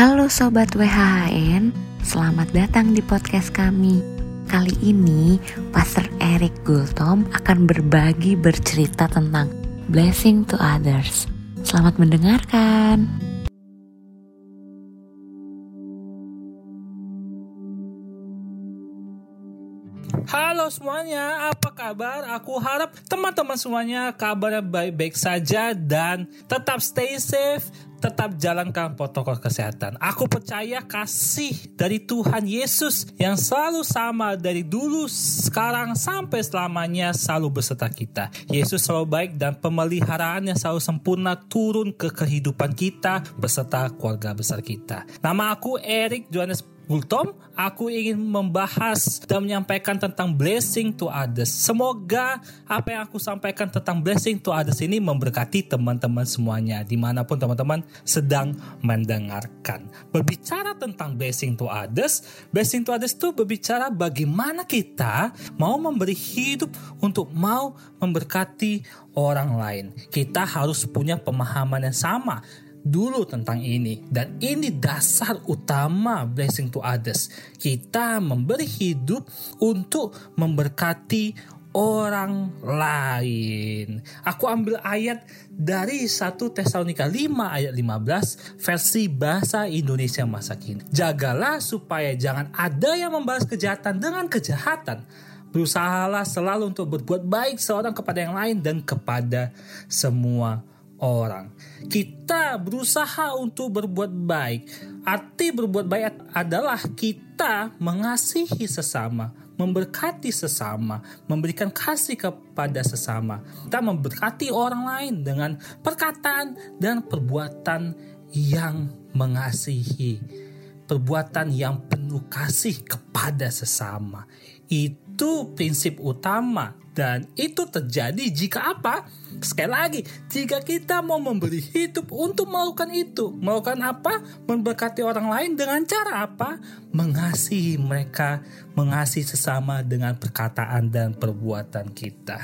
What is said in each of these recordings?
Halo Sobat WHHN, selamat datang di podcast kami. Kali ini, Pastor Eric Gultom akan berbagi bercerita tentang blessing to others. Selamat mendengarkan. Semuanya, apa kabar? Aku harap teman-teman semuanya kabarnya baik-baik saja dan tetap stay safe, tetap jalankan protokol kesehatan. Aku percaya kasih dari Tuhan Yesus yang selalu sama dari dulu, sekarang sampai selamanya selalu beserta kita. Yesus selalu baik dan pemeliharaan yang selalu sempurna turun ke kehidupan kita beserta keluarga besar kita. Nama aku Eric Johannes Gultom, aku ingin membahas dan menyampaikan tentang blessing to others. Semoga apa yang aku sampaikan tentang blessing to others ini memberkati teman-teman semuanya, di mana pun teman-teman sedang mendengarkan. Berbicara tentang blessing to others, blessing to others itu berbicara bagaimana kita mau memberi hidup untuk mau memberkati orang lain. Kita harus punya pemahaman yang sama dulu tentang ini dan ini dasar utama blessing to others. Kita memberi hidup untuk memberkati orang lain. Aku ambil ayat dari 1 Tesalonika 5 ayat 15 versi bahasa Indonesia masa kini. Jagalah supaya jangan ada yang membalas kejahatan dengan kejahatan. Berusahalah selalu untuk berbuat baik seorang kepada yang lain dan kepada semua orang. Kita berusaha untuk berbuat baik. Arti berbuat baik adalah kita mengasihi sesama, memberkati sesama, memberikan kasih kepada sesama. Kita memberkati orang lain dengan perkataan dan perbuatan yang mengasihi. Perbuatan yang penuh kasih kepada sesama. Itu prinsip utama dan itu terjadi jika apa? Sekali lagi, jika kita mau memberi hidup untuk melakukan itu. Melakukan apa? Memberkati orang lain dengan cara apa? Mengasihi mereka, mengasihi sesama dengan perkataan dan perbuatan kita.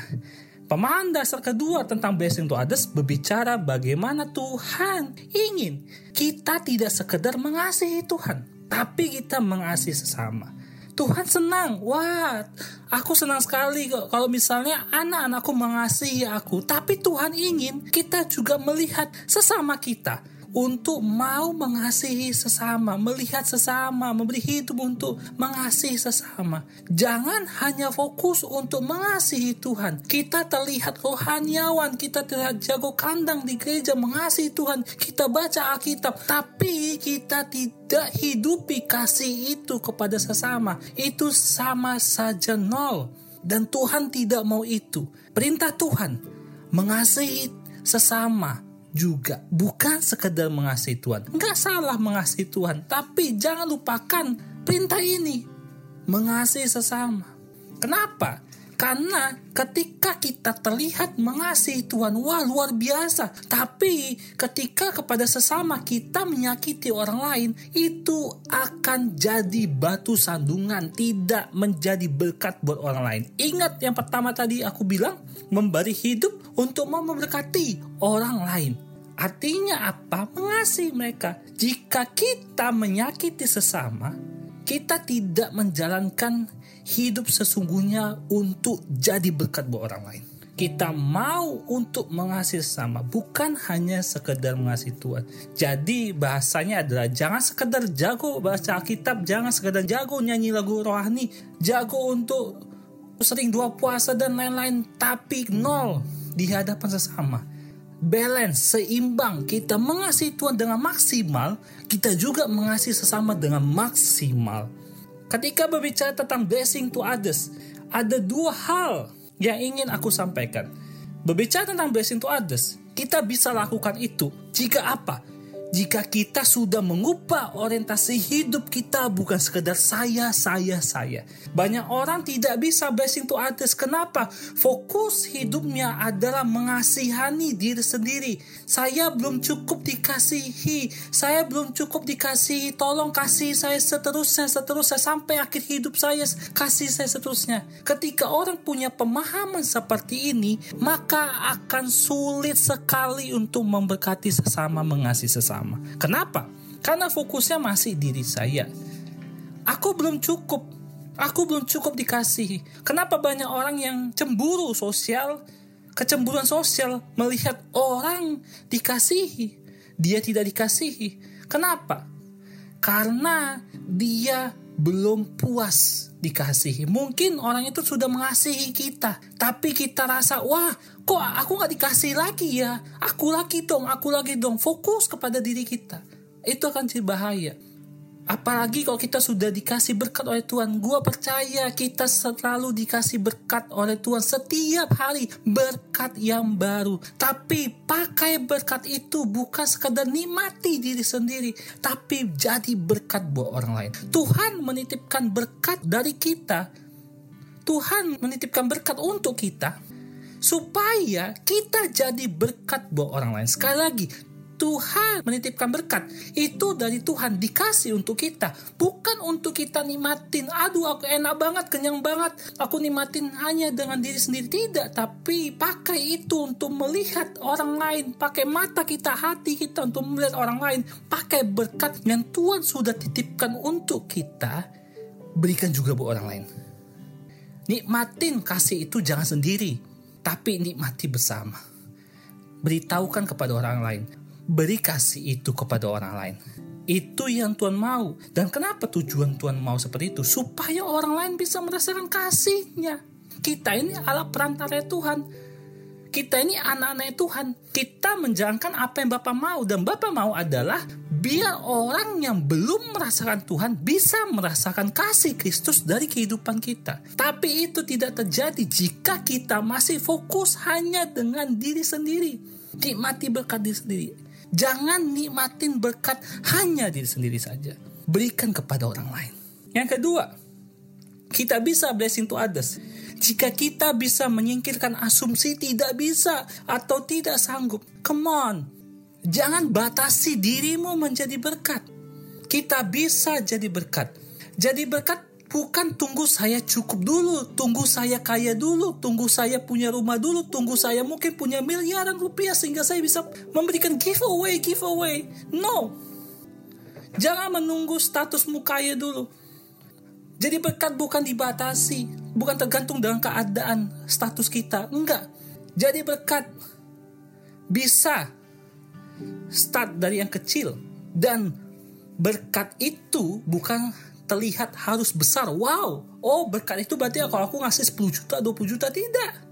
Pemahaman dasar kedua tentang blessing to others berbicara bagaimana Tuhan ingin kita tidak sekedar mengasihi Tuhan, tapi kita mengasihi sesama. Tuhan senang. Wah, aku senang sekali kok kalau misalnya anak-anakku mengasihi aku. Tapi Tuhan ingin kita juga melihat sesama kita untuk mau mengasihi sesama, melihat sesama, memberi hidup untuk mengasihi sesama. Jangan hanya fokus untuk mengasihi Tuhan. Kita terlihat rohaniawan, kita terlihat jago kandang di gereja mengasihi Tuhan. Kita baca Alkitab, tapi kita tidak hidupi kasih itu kepada sesama. Itu sama saja nol. Dan Tuhan tidak mau itu. Perintah Tuhan mengasihi sesama juga bukan sekedar mengasihi Tuhan. Enggak salah mengasihi Tuhan, tapi jangan lupakan perintah ini. Mengasihi sesama. Kenapa? Karena ketika kita terlihat mengasihi Tuhan, wah luar biasa. Tapi ketika kepada sesama kita menyakiti orang lain, itu akan jadi batu sandungan, tidak menjadi berkat buat orang lain. Ingat yang pertama tadi aku bilang, memberi hidup untuk memberkati orang lain. Artinya apa? Mengasihi mereka. Jika kita menyakiti sesama, kita tidak menjalankan hidup sesungguhnya untuk jadi berkat buat orang lain. Kita mau untuk mengasihi sesama, bukan hanya sekedar mengasihi Tuhan. Jadi bahasanya adalah jangan sekedar jago baca Alkitab, jangan sekedar jago nyanyi lagu rohani, jago untuk sering dua puasa dan lain-lain, tapi nol di hadapan sesama balance, seimbang. Kita mengasihi Tuhan dengan maksimal, kita juga mengasihi sesama dengan maksimal. Ketika berbicara tentang blessing to others, ada dua hal yang ingin aku sampaikan. Berbicara tentang blessing to others, kita bisa lakukan itu jika apa? Jika kita sudah mengubah orientasi hidup kita bukan sekedar saya, saya, saya. Banyak orang tidak bisa blessing to others. Kenapa? Fokus hidupnya adalah mengasihani diri sendiri. Saya belum cukup dikasihi. Saya belum cukup dikasihi. Tolong kasih saya seterusnya, seterusnya. Sampai akhir hidup saya, kasih saya seterusnya. Ketika orang punya pemahaman seperti ini, maka akan sulit sekali untuk memberkati sesama, mengasihi sesama. Kenapa? Karena fokusnya masih diri saya. Aku belum cukup. Aku belum cukup dikasihi. Kenapa banyak orang yang cemburu sosial, kecemburuan sosial melihat orang dikasihi, dia tidak dikasihi. Kenapa? Karena dia belum puas dikasihi. Mungkin orang itu sudah mengasihi kita, tapi kita rasa, wah, kok aku nggak dikasih lagi ya? Aku lagi dong, aku lagi dong. Fokus kepada diri kita. Itu akan jadi bahaya. Apalagi kalau kita sudah dikasih berkat oleh Tuhan. Gua percaya kita selalu dikasih berkat oleh Tuhan setiap hari. Berkat yang baru. Tapi pakai berkat itu bukan sekadar nikmati diri sendiri. Tapi jadi berkat buat orang lain. Tuhan menitipkan berkat dari kita. Tuhan menitipkan berkat untuk kita supaya kita jadi berkat buat orang lain. Sekali lagi, Tuhan menitipkan berkat. Itu dari Tuhan dikasih untuk kita. Bukan untuk kita nikmatin aduh aku enak banget kenyang banget. Aku nikmatin hanya dengan diri sendiri. Tidak tapi pakai itu untuk melihat orang lain. Pakai mata kita hati kita untuk melihat orang lain. Pakai berkat yang Tuhan sudah titipkan untuk kita berikan juga buat orang lain. Nikmatin kasih itu jangan sendiri tapi nikmati bersama. Beritahukan kepada orang lain beri kasih itu kepada orang lain. Itu yang Tuhan mau. Dan kenapa tujuan Tuhan mau seperti itu? Supaya orang lain bisa merasakan kasihnya. Kita ini ala perantara Tuhan. Kita ini anak-anak Tuhan. Kita menjalankan apa yang Bapak mau. Dan Bapak mau adalah biar orang yang belum merasakan Tuhan bisa merasakan kasih Kristus dari kehidupan kita. Tapi itu tidak terjadi jika kita masih fokus hanya dengan diri sendiri. Nikmati berkat diri sendiri Jangan nikmatin berkat hanya diri sendiri saja. Berikan kepada orang lain. Yang kedua, kita bisa blessing to others. Jika kita bisa menyingkirkan asumsi tidak bisa atau tidak sanggup. Come on. Jangan batasi dirimu menjadi berkat. Kita bisa jadi berkat. Jadi berkat bukan tunggu saya cukup dulu, tunggu saya kaya dulu, tunggu saya punya rumah dulu, tunggu saya mungkin punya miliaran rupiah sehingga saya bisa memberikan giveaway, giveaway. No. Jangan menunggu statusmu kaya dulu. Jadi berkat bukan dibatasi, bukan tergantung dengan keadaan status kita. Enggak. Jadi berkat bisa start dari yang kecil dan berkat itu bukan terlihat harus besar. Wow, oh berkat itu berarti kalau aku ngasih 10 juta, 20 juta, tidak.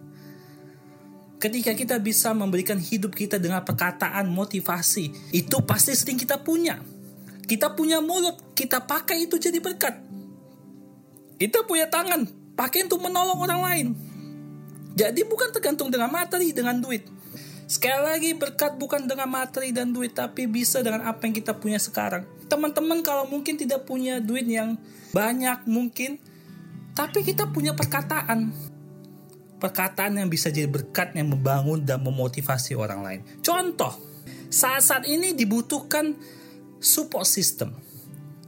Ketika kita bisa memberikan hidup kita dengan perkataan motivasi, itu pasti sering kita punya. Kita punya mulut, kita pakai itu jadi berkat. Kita punya tangan, pakai untuk menolong orang lain. Jadi bukan tergantung dengan materi, dengan duit. Sekali lagi berkat bukan dengan materi dan duit tapi bisa dengan apa yang kita punya sekarang. Teman-teman kalau mungkin tidak punya duit yang banyak mungkin tapi kita punya perkataan. Perkataan yang bisa jadi berkat yang membangun dan memotivasi orang lain. Contoh, saat-saat ini dibutuhkan support system.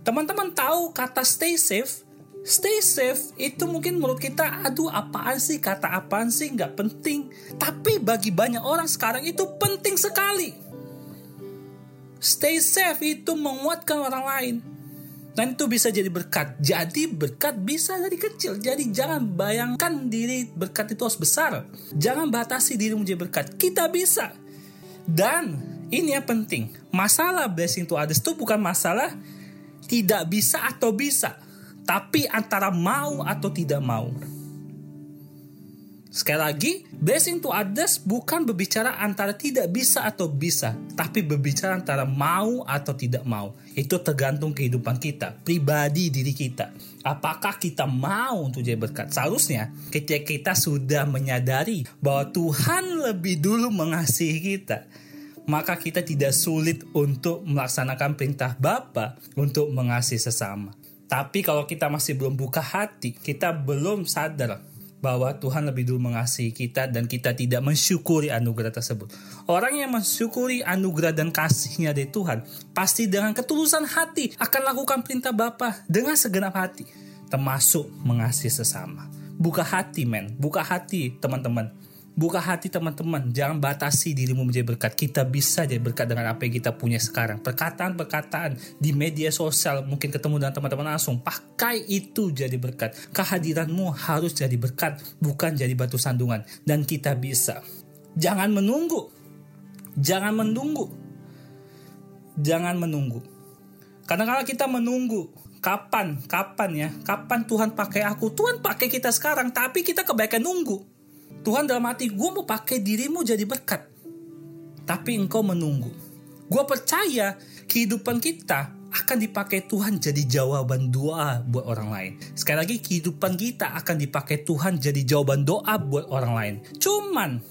Teman-teman tahu kata stay safe stay safe itu mungkin menurut kita aduh apaan sih kata apaan sih nggak penting tapi bagi banyak orang sekarang itu penting sekali stay safe itu menguatkan orang lain. Dan itu bisa jadi berkat. Jadi berkat bisa dari kecil. Jadi jangan bayangkan diri berkat itu harus besar. Jangan batasi diri menjadi berkat. Kita bisa. Dan ini yang penting. Masalah blessing to others itu bukan masalah tidak bisa atau bisa. Tapi antara mau atau tidak mau. Sekali lagi, blessing to others bukan berbicara antara tidak bisa atau bisa, tapi berbicara antara mau atau tidak mau. Itu tergantung kehidupan kita, pribadi diri kita. Apakah kita mau untuk jadi berkat? Seharusnya ketika kita sudah menyadari bahwa Tuhan lebih dulu mengasihi kita, maka kita tidak sulit untuk melaksanakan perintah Bapa untuk mengasihi sesama. Tapi kalau kita masih belum buka hati, kita belum sadar bahwa Tuhan lebih dulu mengasihi kita dan kita tidak mensyukuri anugerah tersebut. Orang yang mensyukuri anugerah dan kasihnya dari Tuhan pasti dengan ketulusan hati akan lakukan perintah Bapa dengan segenap hati, termasuk mengasihi sesama. Buka hati men, buka hati teman-teman. Buka hati teman-teman, jangan batasi dirimu menjadi berkat. Kita bisa jadi berkat dengan apa yang kita punya sekarang. Perkataan-perkataan di media sosial, mungkin ketemu dengan teman-teman langsung, pakai itu jadi berkat. Kehadiranmu harus jadi berkat, bukan jadi batu sandungan. Dan kita bisa. Jangan menunggu. Jangan menunggu. Jangan menunggu. Karena kalau kita menunggu, kapan, kapan ya, kapan Tuhan pakai aku? Tuhan pakai kita sekarang, tapi kita kebaikan nunggu. Tuhan dalam hati, gue mau pakai dirimu jadi berkat. Tapi engkau menunggu. Gue percaya kehidupan kita akan dipakai Tuhan jadi jawaban doa buat orang lain. Sekali lagi, kehidupan kita akan dipakai Tuhan jadi jawaban doa buat orang lain. Cuman,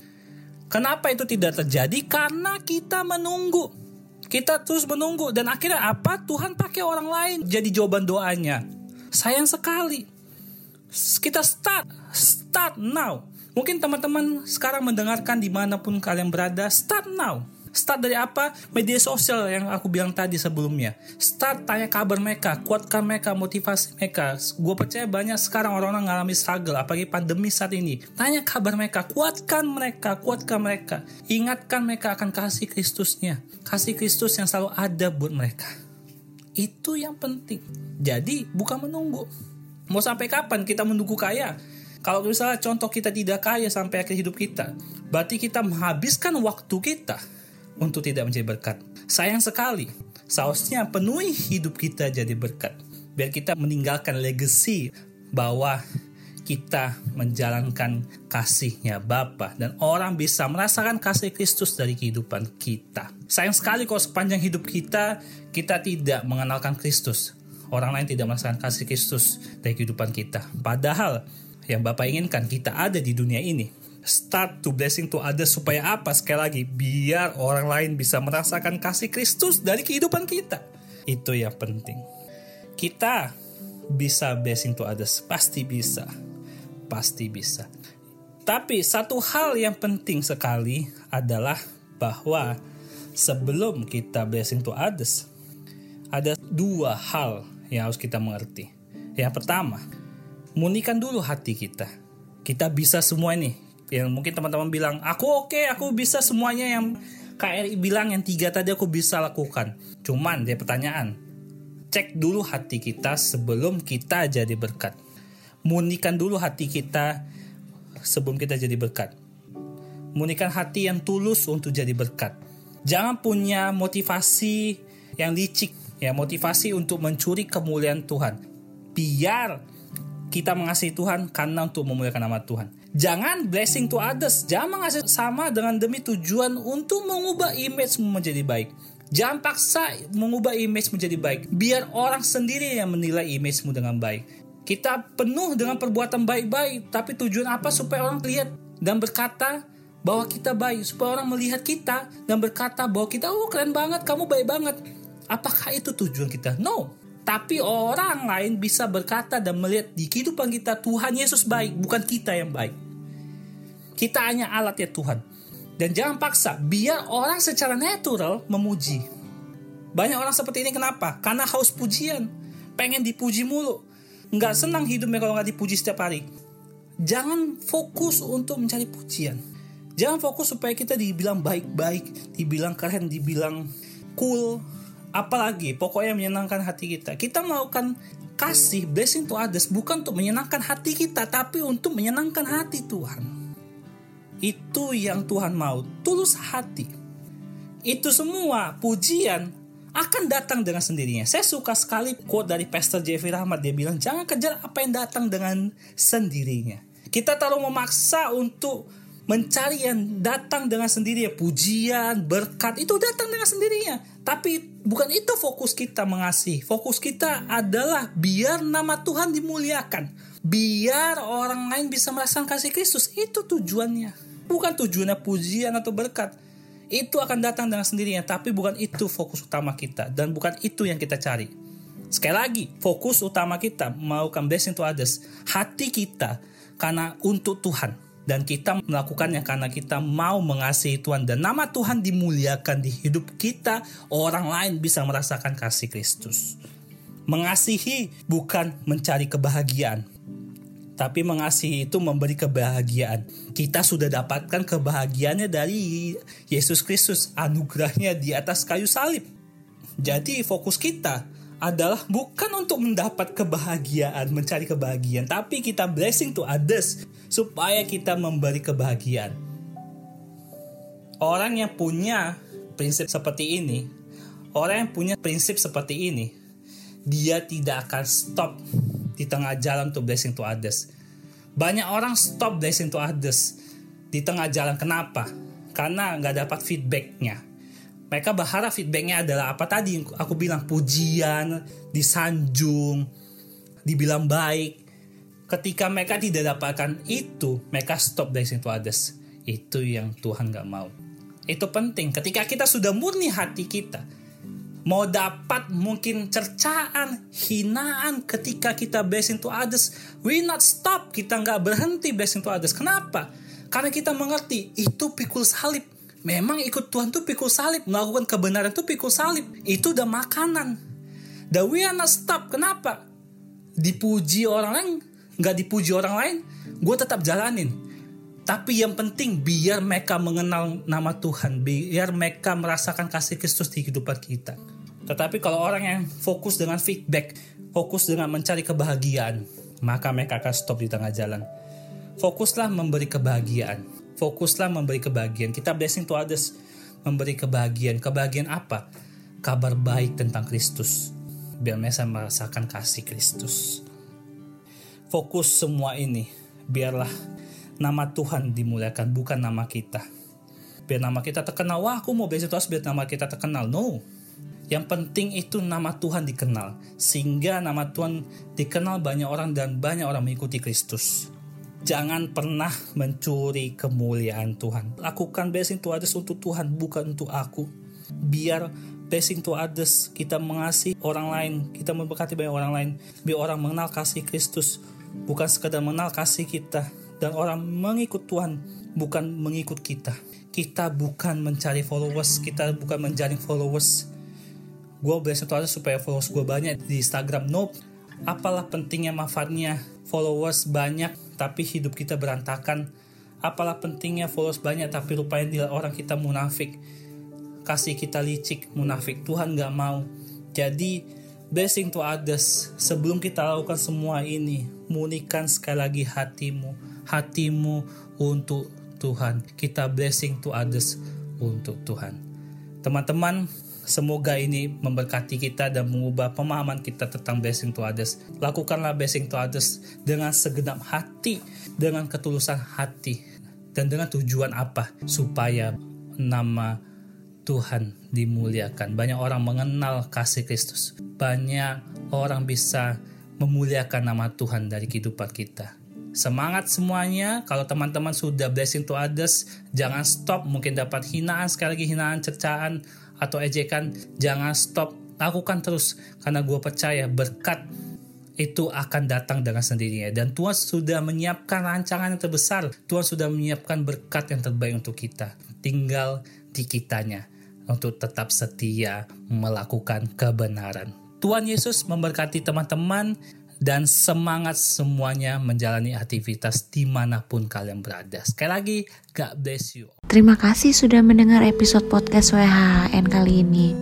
kenapa itu tidak terjadi? Karena kita menunggu. Kita terus menunggu dan akhirnya apa? Tuhan pakai orang lain jadi jawaban doanya. Sayang sekali. Kita start, start now. Mungkin teman-teman sekarang mendengarkan di mana pun kalian berada, start now. Start dari apa? Media sosial yang aku bilang tadi sebelumnya. Start tanya kabar mereka, kuatkan mereka, motivasi mereka. Gue percaya banyak sekarang orang-orang ngalami struggle, apalagi pandemi saat ini. Tanya kabar mereka, kuatkan mereka, kuatkan mereka. Ingatkan mereka akan kasih Kristusnya. Kasih Kristus yang selalu ada buat mereka. Itu yang penting. Jadi bukan menunggu. Mau sampai kapan kita menunggu kaya? Kalau misalnya contoh kita tidak kaya sampai akhir hidup kita, berarti kita menghabiskan waktu kita untuk tidak menjadi berkat. Sayang sekali, seharusnya penuhi hidup kita jadi berkat. Biar kita meninggalkan legacy bahwa kita menjalankan kasihnya Bapa dan orang bisa merasakan kasih Kristus dari kehidupan kita. Sayang sekali kalau sepanjang hidup kita kita tidak mengenalkan Kristus. Orang lain tidak merasakan kasih Kristus dari kehidupan kita. Padahal yang Bapak inginkan kita ada di dunia ini. Start to blessing to others supaya apa? Sekali lagi biar orang lain bisa merasakan kasih Kristus dari kehidupan kita. Itu yang penting. Kita bisa blessing to others? Pasti bisa. Pasti bisa. Tapi satu hal yang penting sekali adalah bahwa sebelum kita blessing to others ada dua hal yang harus kita mengerti. Yang pertama munikan dulu hati kita. Kita bisa semua ini. Yang mungkin teman-teman bilang aku oke okay, aku bisa semuanya. Yang KRI bilang yang tiga tadi aku bisa lakukan. Cuman dia pertanyaan cek dulu hati kita sebelum kita jadi berkat. Munikan dulu hati kita sebelum kita jadi berkat. Munikan hati yang tulus untuk jadi berkat. Jangan punya motivasi yang licik ya motivasi untuk mencuri kemuliaan Tuhan. Biar kita mengasihi Tuhan karena untuk memuliakan nama Tuhan Jangan blessing to others. Jangan mengasihi sama dengan demi tujuan untuk mengubah image menjadi baik. Jangan paksa mengubah image menjadi baik. Biar orang sendiri yang menilai imagemu dengan baik. Kita penuh dengan perbuatan baik-baik, tapi tujuan apa supaya orang lihat dan berkata bahwa kita baik, supaya orang melihat kita dan berkata bahwa kita oh keren banget, kamu baik banget. Apakah itu tujuan kita? No. Tapi orang lain bisa berkata dan melihat di kehidupan kita Tuhan Yesus baik, bukan kita yang baik. Kita hanya alat ya Tuhan. Dan jangan paksa, biar orang secara natural memuji. Banyak orang seperti ini kenapa? Karena haus pujian. Pengen dipuji mulu. Nggak senang hidupnya kalau nggak dipuji setiap hari. Jangan fokus untuk mencari pujian. Jangan fokus supaya kita dibilang baik-baik, dibilang keren, dibilang cool, apalagi pokoknya menyenangkan hati kita. Kita melakukan kasih blessing to others bukan untuk menyenangkan hati kita tapi untuk menyenangkan hati Tuhan. Itu yang Tuhan mau, tulus hati. Itu semua pujian akan datang dengan sendirinya. Saya suka sekali quote dari Pastor Jeffrey Rahmat. Dia bilang, jangan kejar apa yang datang dengan sendirinya. Kita terlalu memaksa untuk mencari yang datang dengan sendirinya. Pujian, berkat, itu datang dengan sendirinya. Tapi bukan itu fokus kita mengasihi. Fokus kita adalah biar nama Tuhan dimuliakan. Biar orang lain bisa merasakan kasih Kristus. Itu tujuannya. Bukan tujuannya pujian atau berkat. Itu akan datang dengan sendirinya, tapi bukan itu fokus utama kita dan bukan itu yang kita cari. Sekali lagi, fokus utama kita melakukan blessing to others. Hati kita karena untuk Tuhan dan kita melakukannya karena kita mau mengasihi Tuhan dan nama Tuhan dimuliakan di hidup kita, orang lain bisa merasakan kasih Kristus. Mengasihi bukan mencari kebahagiaan. Tapi mengasihi itu memberi kebahagiaan. Kita sudah dapatkan kebahagiaannya dari Yesus Kristus, anugerahnya di atas kayu salib. Jadi fokus kita adalah bukan untuk mendapat kebahagiaan, mencari kebahagiaan, tapi kita blessing to others supaya kita memberi kebahagiaan. Orang yang punya prinsip seperti ini, orang yang punya prinsip seperti ini, dia tidak akan stop di tengah jalan untuk blessing to others. Banyak orang stop blessing to others di tengah jalan. Kenapa? Karena nggak dapat feedbacknya. Mereka berharap feedbacknya adalah apa tadi aku bilang pujian, disanjung, dibilang baik. Ketika mereka tidak dapatkan itu, mereka stop blessing to others. Itu yang Tuhan nggak mau. Itu penting. Ketika kita sudah murni hati kita, mau dapat mungkin cercaan, hinaan ketika kita blessing to others, we not stop, kita nggak berhenti blessing to others. Kenapa? Karena kita mengerti itu pikul salib. Memang ikut Tuhan tuh pikul salib, melakukan kebenaran tuh pikul salib. Itu udah makanan. Not stop. Kenapa? Dipuji orang lain, nggak dipuji orang lain, gue tetap jalanin. Tapi yang penting biar mereka mengenal nama Tuhan, biar mereka merasakan kasih Kristus di kehidupan kita. Tetapi kalau orang yang fokus dengan feedback, fokus dengan mencari kebahagiaan, maka mereka akan stop di tengah jalan. Fokuslah memberi kebahagiaan. Fokuslah memberi kebahagiaan. Kita blessing to others. Memberi kebahagiaan. Kebahagiaan apa? Kabar baik tentang Kristus. Biar mereka merasakan kasih Kristus. Fokus semua ini. Biarlah nama Tuhan dimuliakan, bukan nama kita. Biar nama kita terkenal. Wah, aku mau blessing to others biar nama kita terkenal. No, yang penting itu nama Tuhan dikenal. Sehingga nama Tuhan dikenal banyak orang dan banyak orang mengikuti Kristus. Jangan pernah mencuri kemuliaan Tuhan. Lakukan blessing to others untuk Tuhan, bukan untuk aku. Biar blessing to others, kita mengasihi orang lain, kita memberkati banyak orang lain. Biar orang mengenal kasih Kristus, bukan sekadar mengenal kasih kita. Dan orang mengikut Tuhan, bukan mengikut kita. Kita bukan mencari followers, kita bukan menjaring followers, gue biasa tuh supaya followers gue banyak di Instagram nope apalah pentingnya manfaatnya followers banyak tapi hidup kita berantakan. Apalah pentingnya followers banyak tapi rupanya dia orang kita munafik. Kasih kita licik munafik. Tuhan gak mau. Jadi blessing to others. Sebelum kita lakukan semua ini munikan sekali lagi hatimu. Hatimu untuk Tuhan. Kita blessing to others untuk Tuhan. Teman-teman Semoga ini memberkati kita dan mengubah pemahaman kita tentang blessing to others. Lakukanlah blessing to others dengan segenap hati, dengan ketulusan hati, dan dengan tujuan apa? Supaya nama Tuhan dimuliakan. Banyak orang mengenal kasih Kristus. Banyak orang bisa memuliakan nama Tuhan dari kehidupan kita. Semangat semuanya. Kalau teman-teman sudah blessing to others, jangan stop. Mungkin dapat hinaan, sekali lagi hinaan, cercaan, atau ejekan, jangan stop, lakukan terus. Karena gue percaya berkat itu akan datang dengan sendirinya. Dan Tuhan sudah menyiapkan rancangan yang terbesar. Tuhan sudah menyiapkan berkat yang terbaik untuk kita. Tinggal di kitanya untuk tetap setia melakukan kebenaran. Tuhan Yesus memberkati teman-teman dan semangat semuanya menjalani aktivitas di mana pun kalian berada. Sekali lagi, God bless you. Terima kasih sudah mendengar episode podcast WHN kali ini.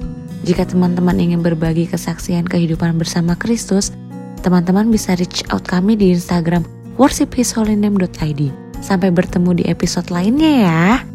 Jika teman-teman ingin berbagi kesaksian kehidupan bersama Kristus, teman-teman bisa reach out kami di Instagram worshiphisholyname.id. Sampai bertemu di episode lainnya ya.